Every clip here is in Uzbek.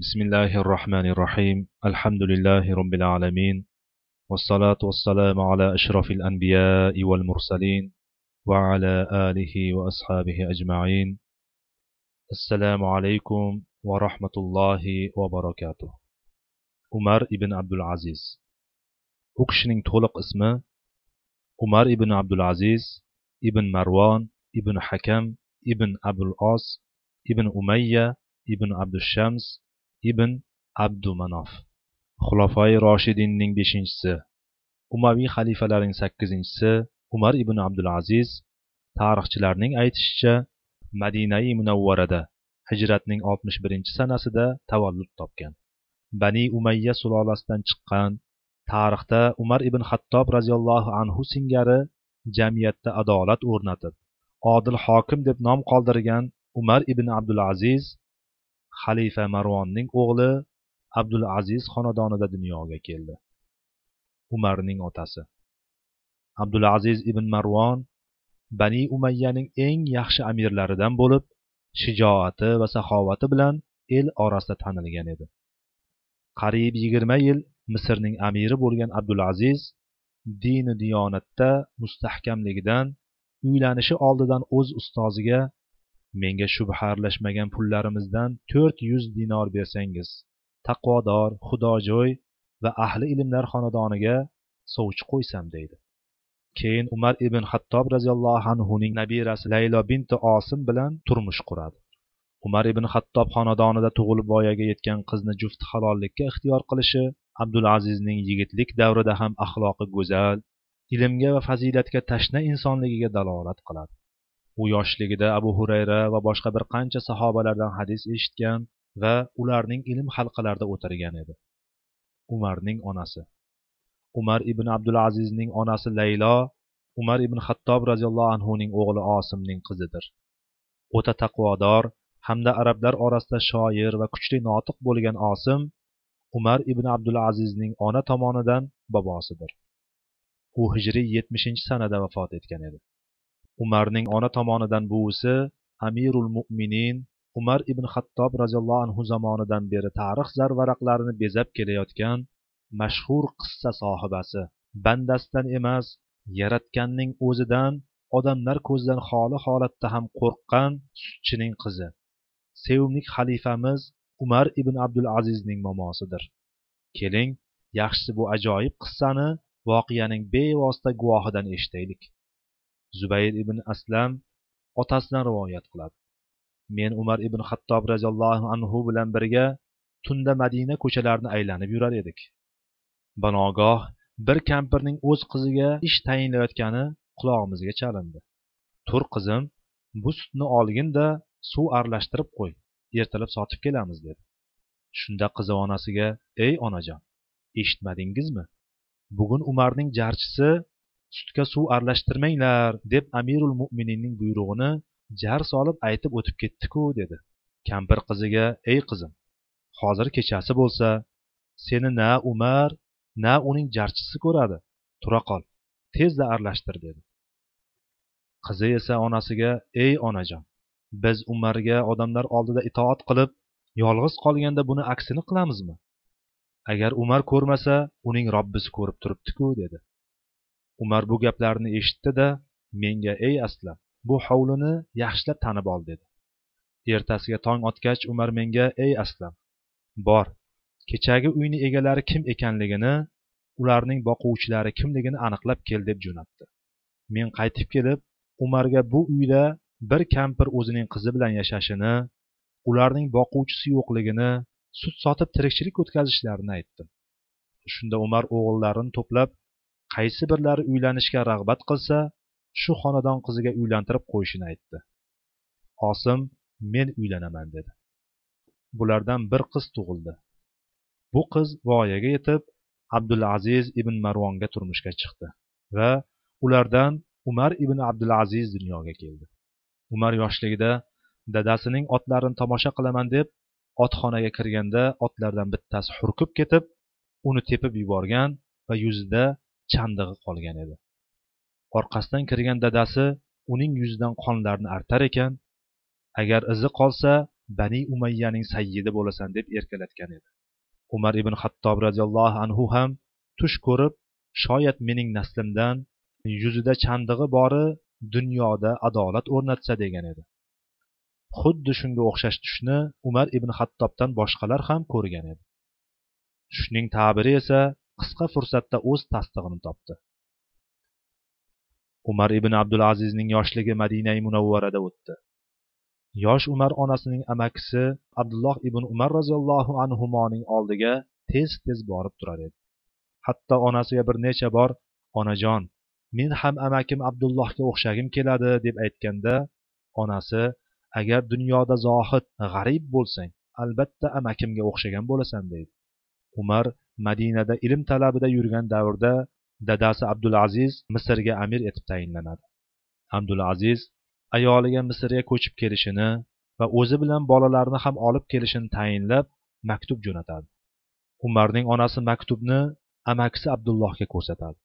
بسم الله الرحمن الرحيم الحمد لله رب العالمين والصلاة والسلام على أشرف الأنبياء والمرسلين وعلى آله وأصحابه أجمعين السلام عليكم ورحمة الله وبركاته عمر ابن عبد العزيز أكشنين تولق اسمه عمر ابن عبد العزيز ابن مروان ابن حكم ابن أبو العاص ابن أمية ابن عبد الشمس ibn abdu manof. Xulofoi roshidinning beshinchisi. Umaviy xalifalarning sakkizinchisi umar ibn abdulaziz tarixchilarning aytishicha madinai munavvarada hijratning oltmish birinchi sanasida tavallud topgan. Bani umayya sulolasidan chiqqan tarixda umar ibn xattob roziyallohu anhu singari jamiyatda adolat o'rnatib odil hokim deb nom qoldirgan umar ibn abdulaziz xalifa marvonning o'g'li abdulaziz xonadonida dunyoga keldi. Umarning otasi. Abdulaziz ibn marvon bani umayyaning eng yaxshi amirlaridan bo'lib shijoati va saxovati bilan el orasida tanilgan edi. Qariyb yigirma yil misrning amiri bo'lgan abdulaziz dini diyonatda mustahkamligidan uylanishi oldidan o'z ustoziga menga shubha aralashmagan pullarimizdan to'rt yuz dinor bersangiz taqvodor xudojo'y va ahli ilmlar xonadoniga sovchi qo'ysam deydi. Keyin umar ibn xattob roziyallohu anhuning nabirasi laylo binti osim bilan turmush quradi. Umar ibn xattob xonadonida tug'ilib voyaga yetgan qizni juft halollikka ixtiyor qilishi abdulazizning yigitlik davrida ham axloqi go'zal ilmga va fazilatga tashna insonligiga dalolat qiladi. U yoshligida abu hurayra va boshqa bir qancha sahobalardan hadis eshitgan va ularning ilm halqalarida o'tirgan edi. Umarning onasi. Umar ibn abdulazizning onasi laylo umar ibn xattob roziyallohu anhuning o'g'li osimning qizidir. O'ta taqvodor hamda arablar orasida shoir va kuchli notiq bo'lgan osim umar ibn abdulazizning ona tomonidan bobosidir. U hijriy yetmishinchi sanada vafot etgan edi. Umarning ona tomonidan buvisi amirul mo'minin umar ibn xattob roziyallohu anhu zamonidan beri tarix zarvaraqlarini bezab kelayotgan mashhur qissa sohibasi. Bandasidan emas yaratganning o'zidan odamlar ko'zidan xoli holatda ham qo'rqqan sutchining qizi. Sevimli xalifamiz umar ibn abdulazizning momosidir. Keling yaxshisi bu ajoyib qissani voqeaning bevosita guvohidan eshitaylik. Zubayr ibn aslam otasidan rivoyat qiladi. Men umar ibn xattob roziyallohu anhu bilan birga tunda madina ko'chalarini aylanib yurar edik. Banogoh bir kampirning o'z qiziga ish tayinlayotgani qulog'imizga chalindi. Tur qizim bu sutni olginda suv aralashtirib qo'y ertalab sotib kelamiz dedi. Shunda qizi onasiga ey onajon eshitmadingizmi? Bugun umarning jarchisi sutga suv aralashtirmanglar deb amirul mo'mininning buyrug'ini jar solib aytib o'tib ketdiku dedi. Kampir qiziga ey qizim hozir kechasi bo'lsa seni na umar na uning jarchisi ko'radi. Tura qol tezda aralashtir dedi. Qizi esa onasiga ey onajon biz umarga odamlar oldida itoat qilib yolg'iz qolganda buni aksini qilamizmi? Agar umar ko'rmasa uning robbisi ko'rib turibdiku dedi. Umar bu gaplarni eshitdi da menga ey aslam bu hovlini yaxshilab tanib ol dedi. Ertasiga tong otgach umar menga ey aslam bor. Kechagi uyni egalari kim ekanligini ularning boquvchilari kimligini aniqlab kel deb jo'natdi. Men qaytib kelib umarga bu uyda bir kampir o'zining qizi bilan yashashini ularning boquvchisi yo'qligini sut sotib tirikchilik o'tkazishlarini aytdim. Shunda umar o'g'illarini to'plab qaysi birlari uylanishga rag'bat qilsa shu xonadon qiziga uylantirib qo'yishini aytdi. Osim men uylanaman dedi. Bulardan bir qiz tug'ildi. Bu qiz voyaga yetib abdulaziz ibn marvonga turmushga chiqdi va ulardan umar ibn abdulaziz dunyoga keldi. Umar yoshligida dadasining otlarini tomosha qilaman deb otxonaga kirganda otlardan bittasi hurkib ketib uni tepib yuborgan va yuzida chandig'i qolgan edi. Orqasidan kirgan dadasi uning yuzidan qonlarni artar ekan agar izi qolsa bani umayyaning sayyidi bo'lasan deb erkalatgan edi. Umar ibn hattob roziyallohu anhu ham tush ko'rib shoyat mening naslimdan yuzida chandig'i bori dunyoda adolat o'rnatsa degan edi. Xuddi shunga o'xshash tushni umar ibn hattobdan boshqalar ham ko'rgan edi. Tushning ta'biri esa qisqa fursatda o'z tasdig'ini topdi. Umar ibn abdulazizning yoshligi madinai munavvarada o'tdi. Yosh umar onasining amakisi abdulloh ibn umar roziyallohu anhuning oldiga tez tez borib turar edi. Hatto onasiga bir necha bor onajon men ham amakim abdullohga o'xshagim keladi deb aytganda onasi agar dunyoda zohid g'arib bo'lsang albatta amakimga o'xshagan bo'lasan deydi. Umar madinada ilm talabida yurgan davrda dadasi abdulaziz misrga amir etib tayinlanadi. Abdulaziz ayoliga misrga ko'chib kelishini va o'zi bilan bolalarini ham olib kelishini tayinlab maktub jo'natadi. Umarning onasi maktubni amakisi abdullohga ko'rsatadi.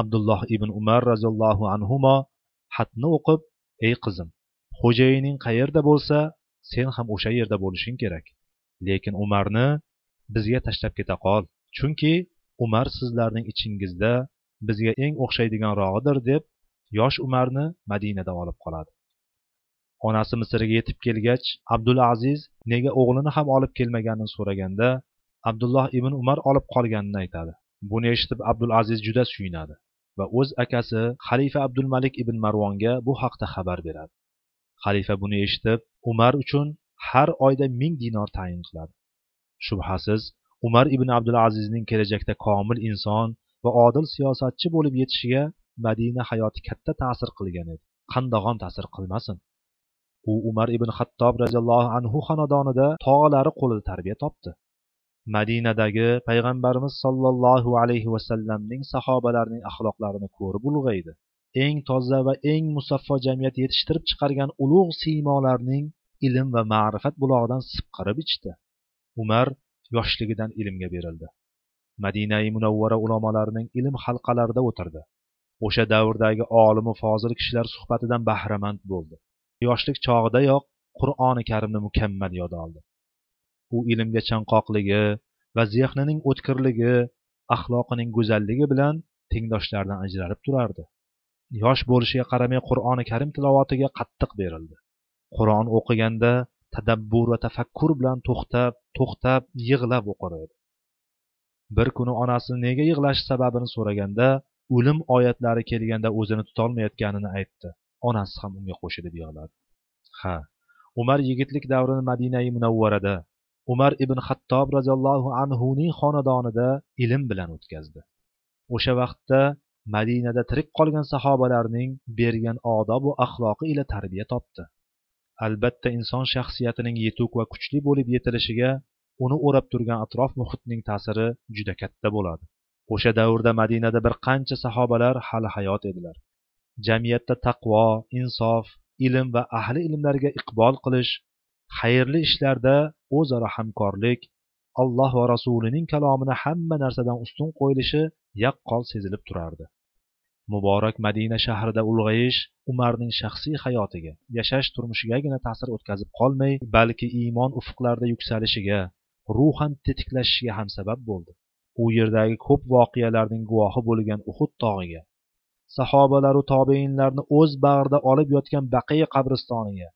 Abdulloh ibn umar roziyallohu anhu xatni o'qib ey qizim xo'jayining qayerda bo'lsa sen ham o'sha yerda bo'lishing kerak. Lekin umarni bizga tashlab keta qol. Chunki umar sizlarning ichingizda bizga eng o'xshaydiganrog'idir deb yosh umarni madinada olib qoladi. Onasi misrga yetib kelgach abdulaziz nega o'g'lini ham olib kelmaganini so'raganda abdulloh ibn umar olib qolganini aytadi. Buni eshitib abdulaziz juda suyunadi va o'z akasi xalifa abdulmalik ibn marvonga bu haqda xabar beradi. Xalifa buni eshitib umar uchun har oyda ming dinor tayin qiladi. Shubhasiz umar ibn abdulazizning kelajakda komil inson va odil siyosatchi bo'lib yetishiga madina hayoti katta ta'sir qilgan edi. Qandag'on ta'sir qilmasin. U umar ibn hattob roziyallohu anhu xonadonida tog'alari qo'lida tarbiya topdi. Madinadagi payg'ambarimiz sollallohu alayhi vasallamning sahobalarining axloqlarini ko'rib ulg'aydi. Eng toza va eng musaffo jamiyat yetishtirib chiqargan ulug' siymolarning ilm va ma'rifat bulog'idan sipqirib ichdi. Umar yoshligidan ilmga berildi. Madinai munavvara ulamolarining ilm halqalarida o'tirdi. O'sha davrdagi olimu fozil kishilar suhbatidan bahramand bo'ldi. Yoshlik chog'idayoq qur'oni karimni mukammal yod oldi. U ilmga chanqoqligi va zehnining o'tkirligi axloqining go'zalligi bilan tengdoshlaridan ajralib turardi. Yosh bo'lishiga qaramay qur'oni karim tilovatiga qattiq berildi. Qur'on o'qiganda tadabbur va tafakkur bilan to'xtab to'xtab yig'lab o'qir edi bir kuni onasi nega yig'lashi sababini so'raganda o'lim oyatlari kelganda o'zini tutolmayotganini aytdi. Onasi ham unga qo'shilib yig'ladi. Ha umar yigitlik davrini madinai munavvarada umar ibn hattob roziyallohu anhuning xonadonida ilm bilan o'tkazdi. O'sha vaqtda madinada tirik qolgan sahobalarning bergan odobu axloqi ila tarbiya topdi. Albatta inson shaxsiyatining yetuk va kuchli bo'lib yetilishiga uni o'rab turgan atrof muhitning ta'siri juda katta bo'ladi. O'sha davrda madinada bir qancha sahobalar hali hayot edilar. Jamiyatda taqvo insof ilm va ahli ilmlarga iqbol qilish xayrli ishlarda o'zaro hamkorlik alloh va rasulining kalomini hamma narsadan ustun qo'yilishi yaqqol sezilib turardi. Muborak madina shahrida ulg'ayish umarning shaxsiy hayotiga yashash turmushigagina ta'sir o'tkazib qolmay balki iymon ufqlarida yuksalishiga ruhan tetiklashishiga ham sabab bo'ldi. U yerdagi ko'p voqealarning guvohi bo'lgan uhud tog'iga sahobalaru tobeinlarni o'z bag'rida olib yotgan baqiy qabristoniga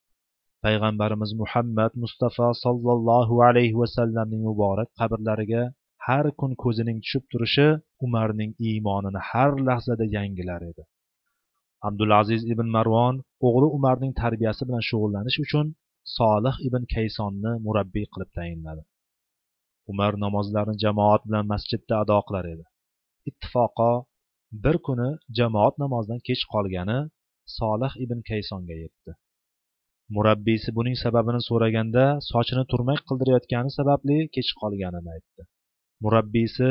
payg'ambarimiz muhammad mustafa sollallohu alayhi vasallamning muborak qabrlariga har kun ko'zining tushib turishi umarning iymonini har lahzada yangilar edi. Abdulaziz ibn marvon o'g'li umarning tarbiyasi bilan shug'ullanish uchun solih ibn kaysonni murabbiy qilib tayinladi. Umar namozlarni jamoat bilan masjidda ado qilar edi. Ittifoqo bir kuni jamoat namozidan kech qolgani solih ibn kaysonga yetdi. Murabbiysi buning sababini so'raganda sochini turmak qildirayotgani sababli kech qolganini aytdi. Murabbiysi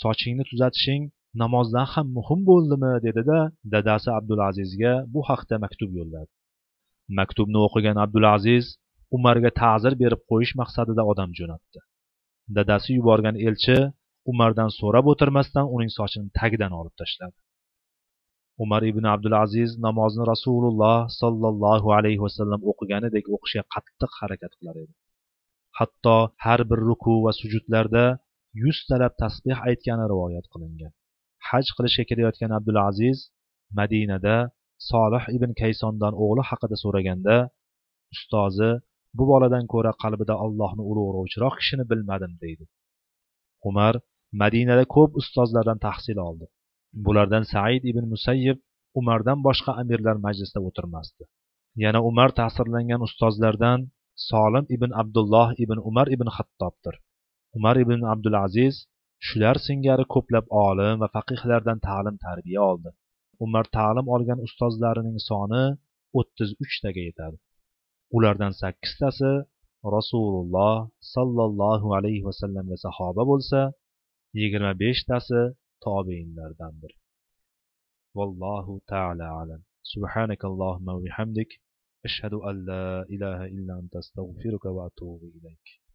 sochingni tuzatishing namozdan ham muhim bo'ldimi? dedida dadasi abdulazizga bu haqda maktub yo'lladi. Maktubni o'qigan abdulaziz umarga ta'zir berib qo'yish maqsadida odam jo'natdi. Dadasi yuborgan elchi umardan so'rab o'tirmasdan uning sochini tagidan olib tashladi. Umar ibn abdulaziz namozni rasululloh sollallohu alayhi vasallam o'qiganidek o'qishga qattiq harakat qilar edi. Hatto har bir ruku va sujudlarda yuztalab tasbeh aytgani rivoyat qilingan. Haj qilishga kelayotgan abdulaziz madinada solih ibn kaysondan o'g'li haqida so'raganda ustozi bu boladan ko'ra qalbida allohni ulug'lovchiroq kishini bilmadim deydi. Umar madinada ko'p ustozlardan tahsil oldi. Bulardan said ibn musayyib umardan boshqa amirlar majlisida o'tirmasdi. Yana umar ta'sirlangan ustozlardan solim ibn abdulloh ibn umar ibn hattobdir umar ibn abdulaziz shular singari ko'plab olim va faqihlardan ta'lim tarbiya oldi umar ta'lim olgan ustozlarining soni o'ttiz uchtaga yetadi ulardan sakkiztasi rasululloh sollallohu alayhi vasallamga sahoba bo'lsa yigirma beshtasi tobeinlardandir vallohu taala alam سبحانك اللهم وبحمدك أشهد أن لا إله إلا أنت أستغفرك وأتوب إليك